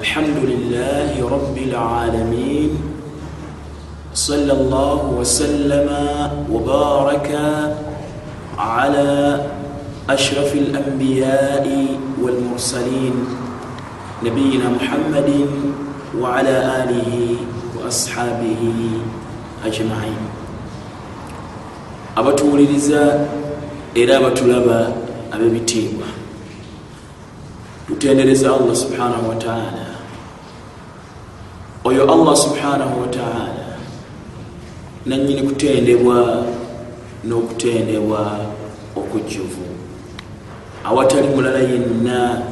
الحمد لله رب العالمين صلى الله وسلم وبارك على أشرف الأنبياء والمرسلين نبينا محمد وعلى آله وأصحابه أجمعين abatuwuliriza era abatulaba ab'ebitiibwa. Tutendereza allah subhanahu wataala oyo allah subhanahu wataala nanyini kutendebwa n'okutendebwa okujjuvu awatali mulala yenna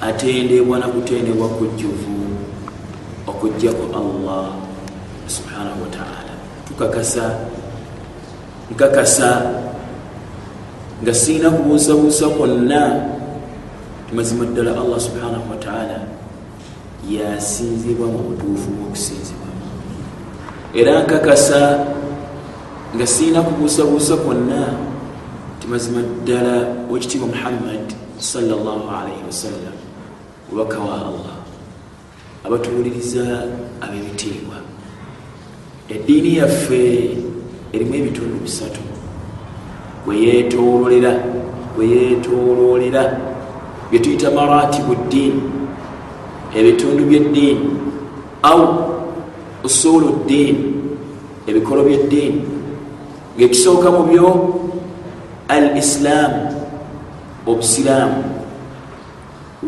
atendebwa nakutendebwa kujjuvu okujjako allah subhanahu wataala tukakasa nkakasa nga siina kubuusabuusa kwonna. Mazima ddala allah subhanahu wataala yasinzibwa mu butuufu bwokusinzibwamu era nkakasa nga siina kubuusabuusa kwonna timazima ddala wekitiibwa muhammad salllahalaihi wasallam mubaka wa allah abatuwuliriza ab'ebitiibwa. Eddiini yaffe erimu ebitundu bisatu. Weyetololera weyetololera byetuyita maratibu ddiini ebitundu byeddiini au usulu ddiini ebikolo byeddiini. Ngaekisooka mu byo al islaamu obusiraamu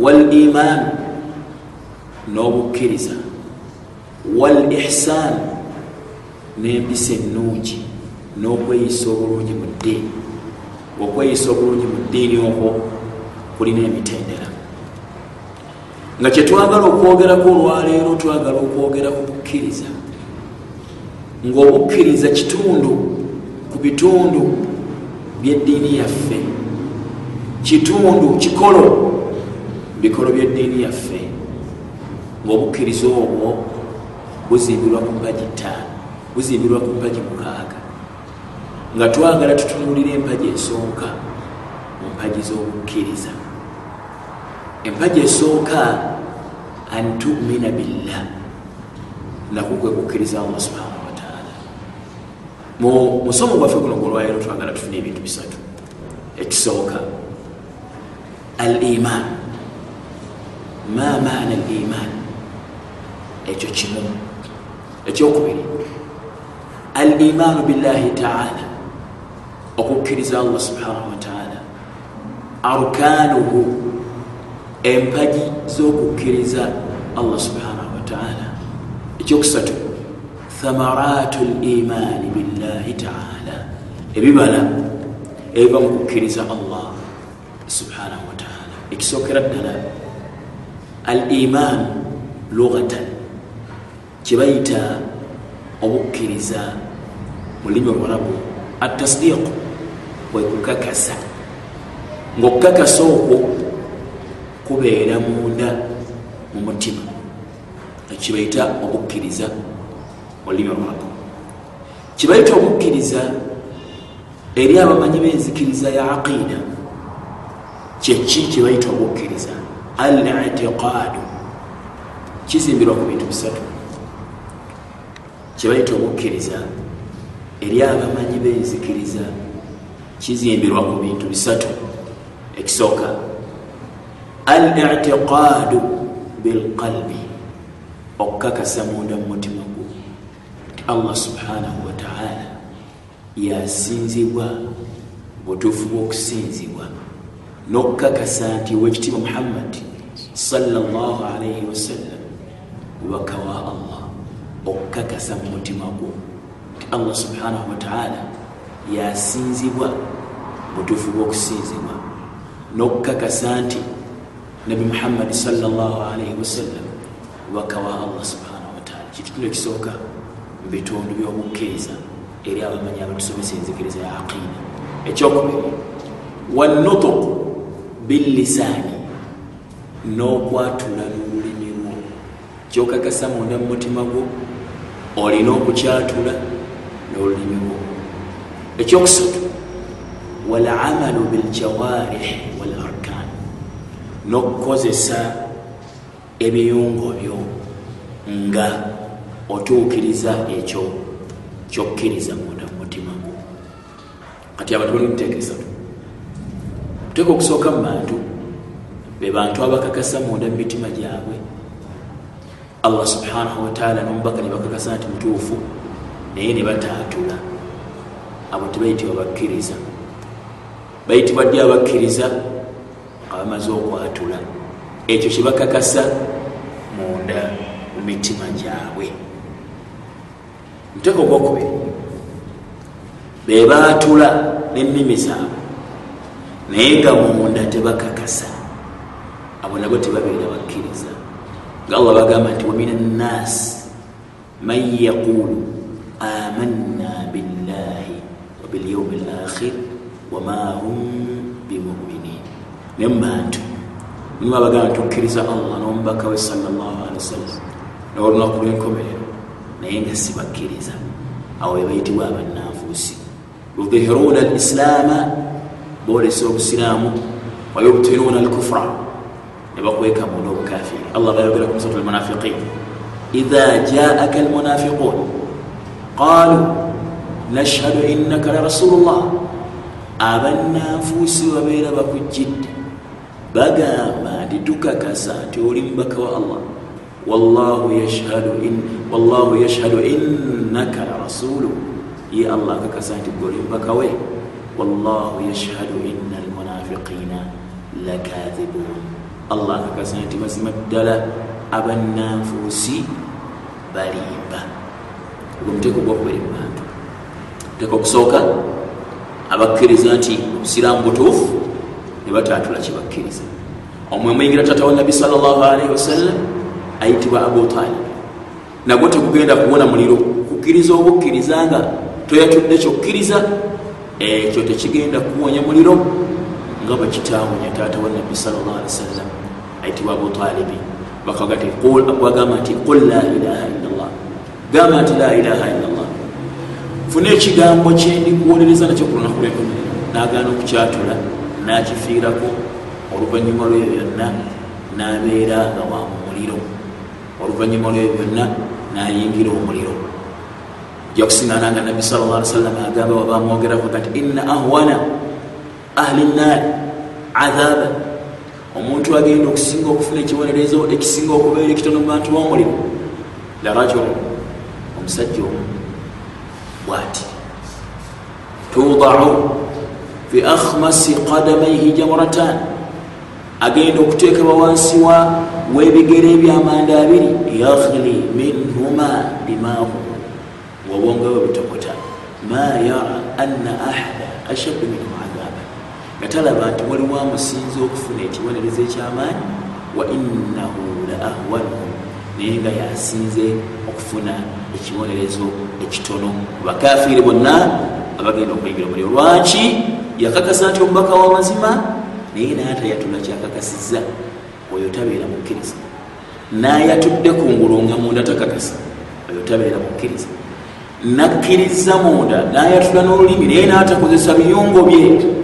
wal imaanu n'obukkiriza wal ihsaanu n'empisa ennungi n'okweyisa obulungi mu ddiini. Okweyisa obulungi mu ddiini okwo kulina emitendera nga kyetwagala okwogerako olwaleero twagala okwogera ku bukkiriza. Ng'obukkiriza kitundu ku bitundu byeddiini yaffe. Kitundu kikolo bikolo byeddiini yaffe. Ng'obukkiriza obwo buzimbirwa ku mpagi ttaano buzimbirwa ku mpagi mukaaga. Nga twagala tutunulira empagi esooka mu mpagi z'obukkiriza. Empagi esooka an tumina billah. Naku kwe kukkiriza allah subhanahu wataala mu musomo gwaffe guno gwolwaleero twagala tufune ebintu bisatu. Ekisooka al iman ma maana al iman ekyo kimu. Ekyokubiri al imaanu billahi taala. Okukkiriza allah subhanahu wataala arkaanuhu empagi z'okukkiriza allah subhanahu wataala ekyokusatu thamaraatu limaani billahi taala. Ebibala ebiva mu kukkiriza allah subhanahu wataala ekisookera ddala al imaanu lugatan kyebayita obukkiriza mu lulimi olwarabu atasdiiqu kwekukakasa ngaokukakasa okwo kubeera munda mu mutima. Ekibaita obukkiriza mu lulimi olwarabu kibaita obukkiriza eri abamanyi b'enzikiriza ya aqiida kyeki kyebaita obukkiriza al itiqaadu kizimbirwa ku bintu bisatu. Kyebayita obukkiriza eri abamanyi benzikiriza kizimbirwa ku bintu bisatu. Ekisooka al itiqaadu bilqalbi. Okukakasa munda mu mutima gwo. Nti allah subhanahu wataala yasinzibwa butuufu bw'okusinzibwa n'okukakasa nti wekitiibwa muhammadi sallallahu alaihi wasallam mubaka wa allah okukakasa mu mutima gwo. Nti allah subhanahu wataala yasinzibwa butuufu bw'okusinzibwa n'okukakasa nti nabi muhammadi salllahalaihi wasallam mubaka wa allah subhanahu wataala kikitundu ekisooka mu bitundu by'obukkiriza eri abamanyi abatusomesa enzikiriza ya aqiida ekyokubiri wanutuku billisaani n'okwatula n'olulimi lwo kyokakasa munda mu mutima gwo olina okukyatula n'olulimi lwo ekyokusatu walamalu biljawarih wal n'okukozesa ebiyungo byo nga otuukiriza ekyo kyokkiriza munda mumutima gwo kati abantu bali muteekesatu tuteeka okusooka mu bantu be bantu abakakasa munda mu mitima gyabwe allah subhanahu wataala nomubaka ne bakakasa nti mutuufu naye ne bataatula abo tebayitibwa bakkiriza. Bayitibwa ddi abakkiriza nga bamaze okwatula. Ekyo kyebakakasa munda mu mitima gyabwe. Muteeka ogwokubiri bebaatula nennimi zaabwe naye nga munda tebakakasa. Abo nabo tebabeera bakkiriza. Nga allah bagamba nti wamin annas man yaqulu amanna billahi wabilyaumi lakhir wama hum naye mubantu nimu abagamba nti okkiriza allah nomubaka we salllahalihi wasallam nolunaku lwenkomerero naye nga sibakkiriza. Awo webayitibwa abananfuusi yudhihiruna alislaama bolesa obusiraamu wayubtinuuna alkufra nebakweka munda obukafiri allah bayogera ku musatu almunafiqin idha jaaka almunafiqun qalu nashhadu innaka la rasulu llah abannanfuusi babeera bakujjidde bagamba nti tukakasa nti oli mubaka wa allah. Wallahu yashhadu innaka la rasulu. Ye allah akakasa nti gwe oli mubaka we. Wallahu yashhadu inna almunafiqina lakathibun allah akakasa nti mazima ddala abannanfuusi balimba omuteeko gwokubiri mubantu teeka okusooka abakkiriza nti obusiraamu butuufu ne bataatula kyebakkiriza omwe muyingira tata wa nabi salllahalihi wasallam ayitibwa abu talib. Nagwo tegugenda kuwona muliro kukkiriza obukkiriza nga toyatudde kyokkiriza ekyo tekigenda kuwonya muliro nga bakitawunya taata wa nabi salllahali wasallam ayitibwa abu talibi bakagamba nti qul la ilaha illallah. Gamba nti la ilaha illallah. Funa ekigambo kyendikuwolereza nakyo ku lunaku lwenkomerero nagaana okukyatula nakifiirako oluvanyuma lweyo byonna nabeera nga wa mu muliro. Oluvanyuma lweyo byonna nayingira omuliro. Ja kusiŋana nga nabbi sal llah ali sallam agamba wabamwogerako kati inna ahwana ahli nnaari adhaba omuntu agenda okusinga okufuna ekibonerezo ekisinga okubeera ekitono mu bantu b'omuliro. La rajulu omusajja omu bwati tudau fi akhmasi qadamaihi jamuratan agenda okuteekebwa wansi wa webigere ebyamanda abiri yaghli minhuma dimaahu. Wabongawe butokota. Ma yara anna ahada ashaddu minhu adhaba nga talaba nti waliwo amusinza okufuna ekibonerezo ekyamaanyi wa innahu la ahwanuhum naye nga yasinze okufuna ekibonerezo ekitono. Bakafiiri bonna abagenda okuyingira omuliro. Lwaki yakakasa nti omubaka w'amazima naye naatayatula kyakakasiza oyo tabeera mukkiriza nayatudde ku ngulu nga munda takakasa oyo tabeera mukkiriza nakkiriza munda nayatula n'olulimi naye naatakozesa biyungo bye.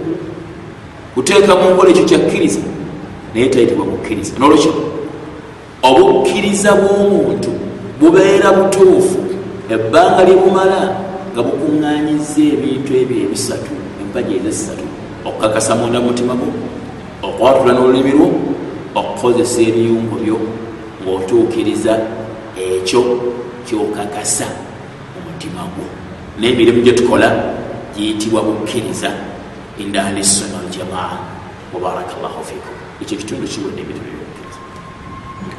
Kuteeka mu nkola ekyo kyakkiriza naye tayitibwa mukkiriza nolwekyo obukkiriza bw'omuntu bubeera butuufu ebbanga lyebumala nga bukuŋŋanyiza ebintu ebyo ebisatu empaji ezesatu okukakasa munda mutima gwo okwatula n'olulimi lwo okukozesa ebiyungo byo ng'otuukiriza ekyo kyokakasa omutima gwo. N'emirimu gye tukola giyitibwa bukkiriza. Inda ahli sunna waljamaa mubaraka llahu fikum ekyo kitundu kiwedde ebitundu byobukkiriza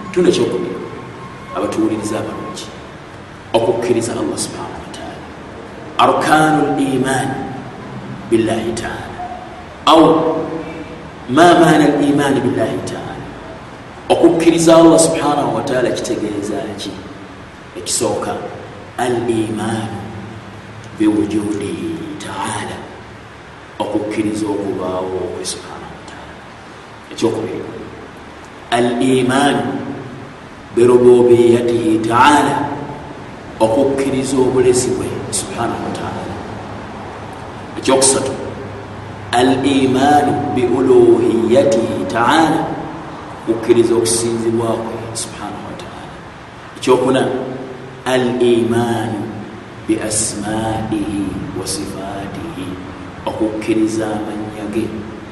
kitundu ekyokubiri abatuwuliriza abalungi okukkiriza allah subhanahu wataala arkanu limaani billahi taala au ma maana limaani billahi taala okukkiriza allah subhanahu wataala kitegeeza ki ekisooka al imaanu biwujudihi taala okukkiriza okubaawo okwe subhanahu wataala ekyokubiri al imaanu birububiyatihi taala okukkiriza obulezi bwe subhanahu wataala ekyokusatu al imaanu biuluhiyatihi taala kukkiriza okusinzibwakwe subhanahu wataala ekyokuna al imaanu biasmaihi wa sifaatihi okukkiriza amanya ge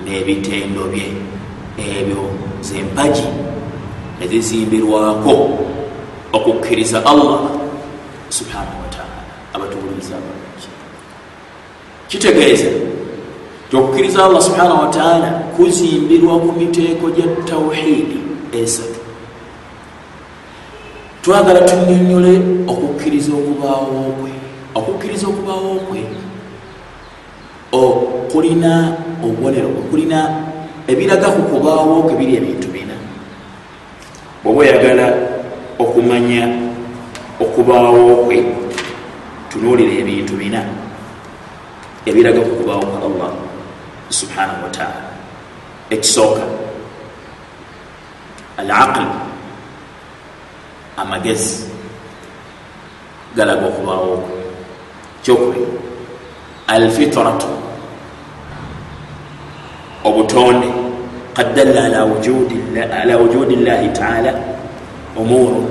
n'ebitendo bye ebyo zempagi ezizimbirwako okukkiriza allah subhanahu wataala abatubuliza abalungi kitegeeza tiokukkiriza allah subhanahu wataala kuzimbirwa ku miteeko gya tawhidi esatu. Twagala tunyonyole okukkiriza okubaawo kwe okukkiriza okubaawo kwe kulina obubonero kulina ebiraga ku kubaawo kwe biri ebintu bina. Bweoba oyagala okumanya okubaawo kwe tunuulira ebintu bina ebiraga ku kubaawo kwa allah subhanahu wataala ekisooka al aql amagezi galaga okubaawo kwe kyokubiri alfitratu obutonde. Qad dalla ala wujudi llahi taala umuru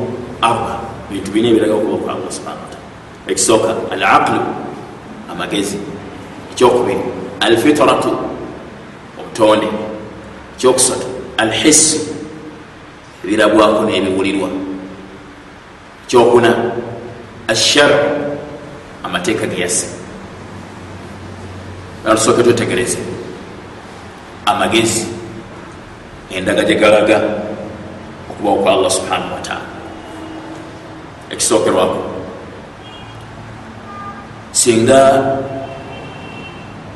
arba. Bintu bina ebiraga okuba kwa allah subhana wataala ekisooka al aqlu amagezi ekyokubiri alfitratu obutonde ekyokusatu alhissi ebirabwako n'ebiwulirwa. Kyokuna ashar amateeka geyase atusooke twetegereze amagezi endaga gyegalaga okubawo kwa allah subhanahu wataala ekisookerwako. Singa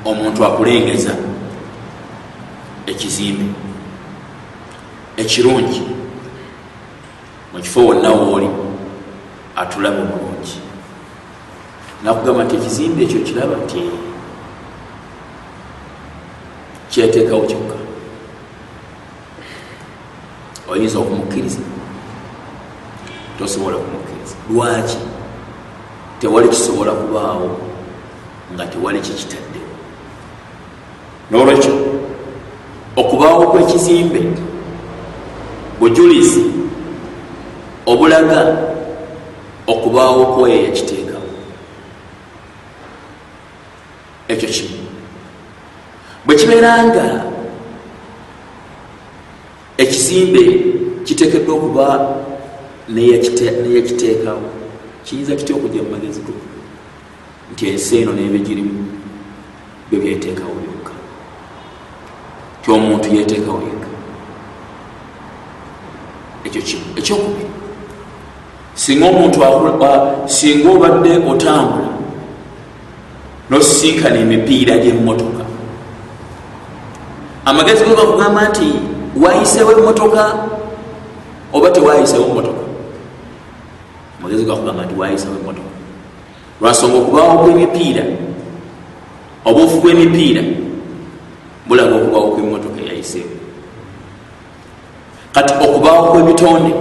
omuntu akulengeza ekizimbe ekirungi. Mukifo wonna wooli atulaba omulungi nakugamba nti ekizimbe ekyo kiraba nti kyeteekawo kyokka. Oyinza okumukkiriza? Tosobola kumukkiriza. Lwaki? Tewali kisobola kubaawo nga tewali kikitaddewo nolwekyo okubaawo kwekizimbe bujulizi obulaga okubaawo kwoyo yakiteekawo ekyo kimu. Bwe kibeera nga ekizimbe kiteekeddwa okuba neyakiteekawo kiyinza kitya okujja mu magezi go? Nti ensi eno nebigirimu byo byeteekawo byokka tyomuntu yeteekawo yekka. Ekyo kimu ekyokubiri. Singa omuntu singa obadde otambula nosisinkana emipiira gyemmotoka. Amagezi go gakugamba nti wayisewo emotoka oba tewayisewo emotoka amagezi gakugamba nti wayisewo emotoka lwansonga okubaawo kwemipiira obuufu bwemipiira bulaga okubaawo kwemmotoka eyayisewo kati okubaawo kwebitonde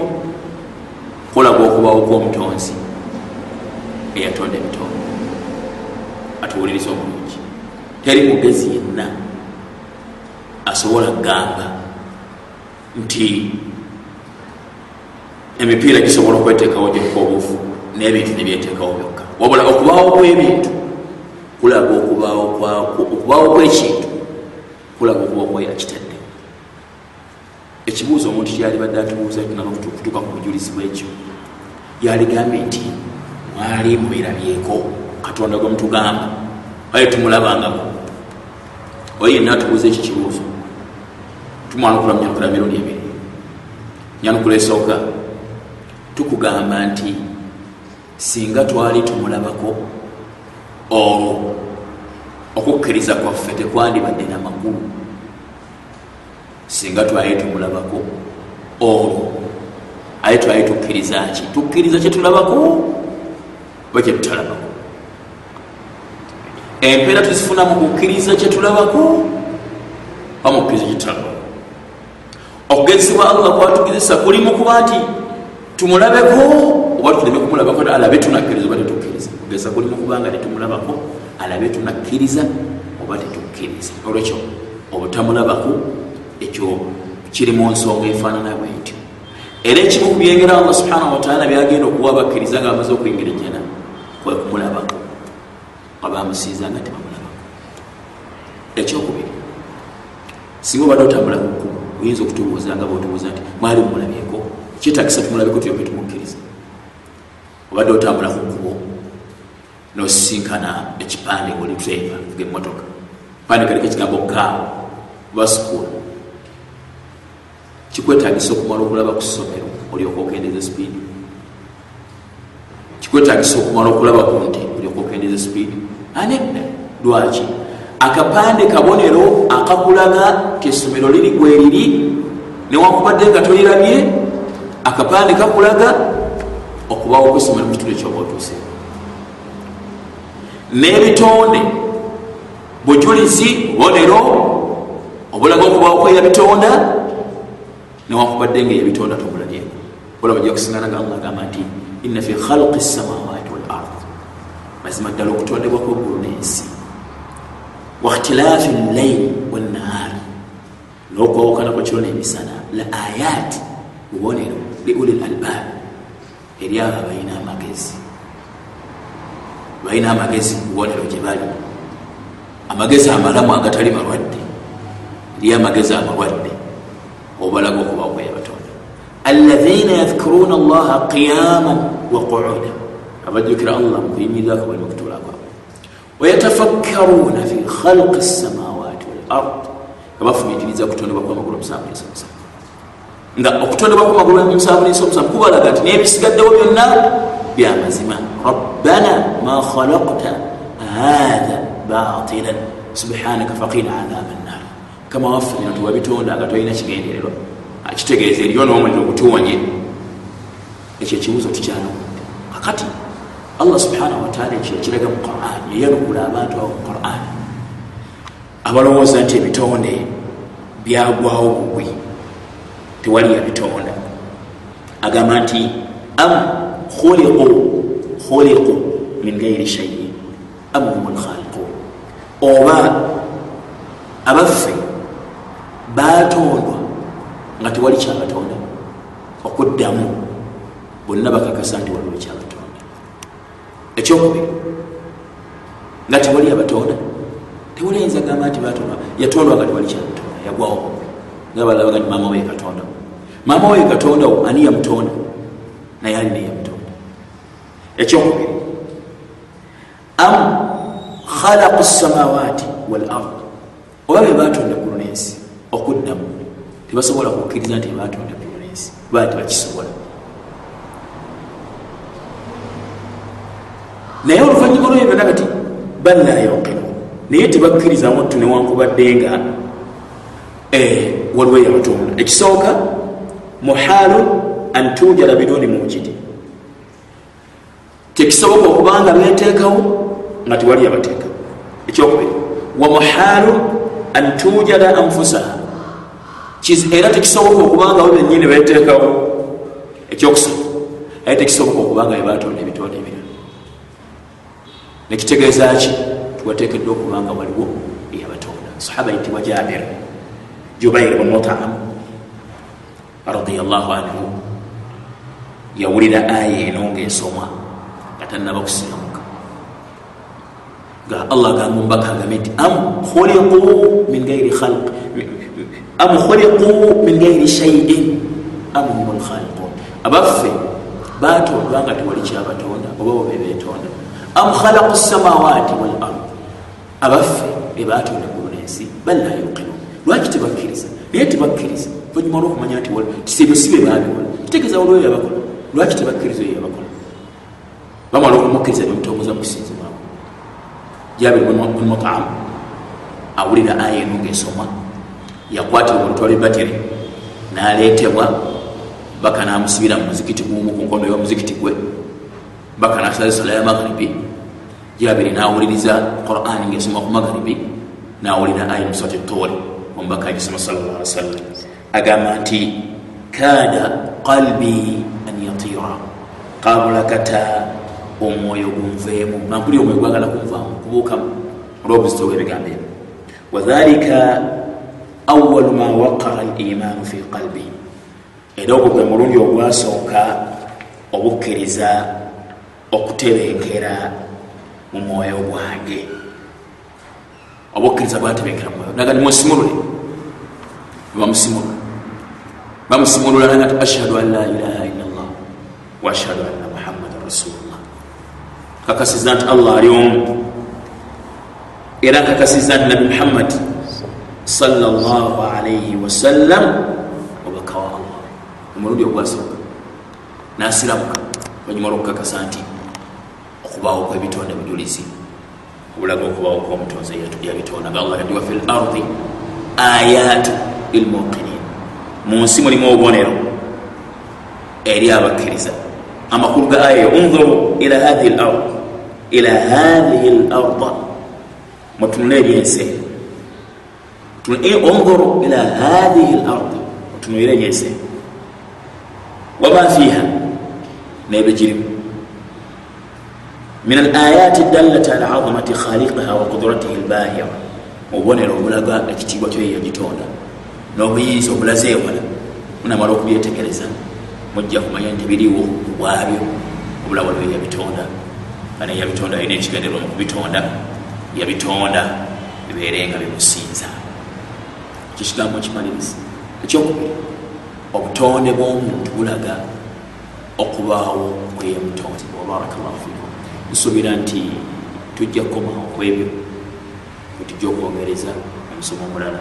kulaga okubaawo kwomutonzi eyatonda ebitonde atuwuliriza omulungi teri mugezi yenna asobola kugamba nti emipiira gisobola okweteekawo gyokka obuufu n'ebintu nebyeteekawo byokka. Wabula okubaawo kwebintu kulaga okubaawo kwekintu kulaga okuba okweyakitadde ekibuuzo omuntu kyalibadde atubuuza kutuuka ku bujulizi bwekyo. Yaligambye nti mwali mubirabyeko katonda gwe mutugamba. Aye tumulabangako. Oye yenna atubuuza eki kibuuzo. Tumwanukula munyanukula mirundi ebiri. Nyanukula esooka. Tukugamba nti singa twali tumulabako olwo okukkiriza kwaffe tekwandibadde namakulu singa twali tumulabako olwo aye twali tukkiriza ki? Tukkiriza kyetulabako oba kyetutalabako empeera tuzifuna mu kukkiriza kyetulabako oba mukkiriza kyetutalabako okugezesebwa allah kwatugezesa kulimu kuba nti tumulabeko? Oba tuleme kumulabako alabe tunakkiriza oba tetukkiriza. Kugezesa kulimu kubanga tetumulabako alabe tunakkiriza oba tetukkiriza. Olwekyo obutamulabako ekyo kiri mu nsonga efaanana bwetyo. Era ekimu ku byengera allah subhanahu wataala byagenda okuwa bakkiriza nga bamaze okuyingira ejjana kwe kumulabako nga bamusiiza nga tebamulabako ekyokubiri singa obadde otambula kukuba oyinza okutubuuza nga botubuuza nti mwali mumulabyeko? Kyetagisa tumulabeko tuyoke tumukkiriza obadde otambula kukubo nosisinkana ekipande ngaoli dreva ga emotoka pande kaliko ekigambo kaawo oba sukuulu kikwetagisa okumala okulaba ku ssomero olyoka okendeza sipiidi kikwetagisa okumala okulaba ku nti olyoka okendeza sipiidi anedda lwaki? Akapande kabonero akakulaga kesomero liri gweriri newakubadde nga tolirabye akapande kakulaga okubawo kwesomero mukitundu ekyoba otuuse n'ebitonde. Bujulizi bubonero obulaga okubawo kweyabitonda newakubadde nga eyabitonda tobulabye. Olaba ja kusingana nga allah agamba nti inna fi khalqi samawati wal ard mazima ddala okutondebwa kweggulu n'ensi. Wakhtilaafi llaili wannahaari n'okwawukana kwa kiro n'emisana. La ayat bubonero liuli lalbab eri abo balina amagezi balina amagezi bubonero gye bali. Amagezi amalamu agatali malwadde. Eri amagezi amalwadde. Obalaga okubawo kweyabatonda alaina yadhkuruna allaha qiyaman wa quuda abajjukira allah mukuyimirirako bali mukutuula kwabwe wayatafakkaruna fi khalqi samawati walard nga bafumitiriza okutondebwa kwamagulu omusanvu nesomusanvu nga okutondebwa kwamagulu omusanvu nesomusanvu kubalaga nti nebisigaddewo byonna byamazima rabbana ma khalakta hatha batilan subhanaka faqina adhaba nnar kama waffe bino tuwabitonda nga tolina kigendererwa kitegeeza eriyo n'omuliro gutuwonye ekyo ekibuzo tukyalawudde kakati allah subhanahu wataala ekyo ekiraga mu quran yayanukula abantu abo mu quran abalowooza nti ebitonde byagwawo bugwi tewali yabitonda agamba nti am khuliqu khuliqu min gairi shayin am hum lkhaliqun oba abaffe batondwa nga tewali kyabatonda okuddamu bonna bakakasa nti waliwo kyabatonda ekyokubiri nga tewali abatonda tewali ayinza gamba nti batondwa yatondwa nga tewali kyabatonda yagwawo nga balabaga nti maama we katonda maama we katondawo ani yamutonda naye alina yamutonda ekyokubiri. Am khalaqu samawati wal ard. Oba be batonda gulu nensi okuddamu tebasobola kukkiriza nti batonda gulu nensi kuba tebakisobola naye oluvanyuma lweyo byonna kati bal la yonqilu naye tebakkiriza muttu newankubadde nga waliwo eyabatonda ekisooka muhaalun an tujala biduni mujidi tekisoboka okubanga beteekawo nga tewali yabateeka ekyokubiri wa muhaalun an tujala anfusaha. Era tekisoboka okubanga bo benyini beteekawo ekyokusooka aye tekisoboka okubanga bebatonda ebitonda ebirala. Nekitegeeza ki? Tiwateekeddwa okubanga waliwo eyabatonda. Sahaba yitibwa jabir jubair bnu mutam radiallahu anhu yawulira aya eno ngaesomwa nga tanaba kusiramuka nga allah gamba mubaka agambe nti am khuliqu min gairi khalq. Am khuliqu min gairi shaiin am hum lkhaliqun abaffe batondwa nga tewali kyabatonda oba bo bebetonda am khalaqu samawati wal ard. Abaffe bebatonda gulunensi bal la yuqinun lwaki tebakkiriza naye tebakkiriza oluvannyuma lwokumanya nti tisebyo si be babikola kitegeeza waliwo yabakola lwaki tebakkiriza oyo yabakola bamala okumukkiriza nemutongoza mukusinzi mwabwe jabir bun mutam awulira aya eno ngaesomwa yakwatibwa olutwala ebatire naleetebwa baka namusibira mu muzikiti gumu ku nkondo y'omuzikiti gwe baka nasala sala ya magharibi. Jabiri nawuliriza qurani ngaesomwa ku magharibi nawulira aya musati tori omubaka agisoma sallallahu alaihi wasallam. Agamba nti kaada qalbi an yatira kabulakata omwoyo gunveemu nankuli omwoyo gwagala kunvaamu kubuukamu. Olwobuzito bwebigambo ebyo wadhalika awalu ma waqara limaanu fi qalbi. Era ogwo gwe mulundi ogwasooka obukkiriza okutebenkera mu mwoyo gwange. Obukkiriza bwatebenkera mwoyo. Naga nimusimulule bamusimulula bamusimulula naga ti ashhadu an la ilaha illa llah wa ashhadu anna kakasiza nti allah ali omu era kakasiza nti nabi muhammad salllah alaihi wasallam obaka wa allah omulundi ogwasooka nasiramuka olunyuma lwokukakasa nti okubaawo kwebitonda bujulizi obulaga okubaawo kwomutonzi yabitonda nga allah yadiwa fi lardi ayatu lilmuqinin mu nsi mulimu obubonero eri abakkiriza amakulu ga aya unzuru ila hathihi lard ila hathihi larda mutunule ebyensi unzuru ila hathihi lardi mutunulire ebyensi wama fiha nebegirimu min alayati dalati ala azamati khaliqiha wa qudratihi lbahira obubonero obulaga ekitiibwa kyoye yagitonda n'obuyinza obulaze ewala munamala okubyetegereza mujja kumanya nti biriwo bwabyo obulabo lwe yabitonda ane yabitonda alina ekigenderwa mu kubitonda yabitonda bibeere nga bimusinza ekyo kigambo kimaliriza? Ekyokubiri obutonde bw'omuntu bulaga okubaawo kweyemutonzi wabarakallahu fikum nsuubira nti tujja kukomawo kwebyo wetujja okwogereza omusomo omulala.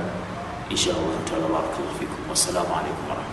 Inshallahu taala barakallahu fikum. Wassalamu alaikum warahmatulah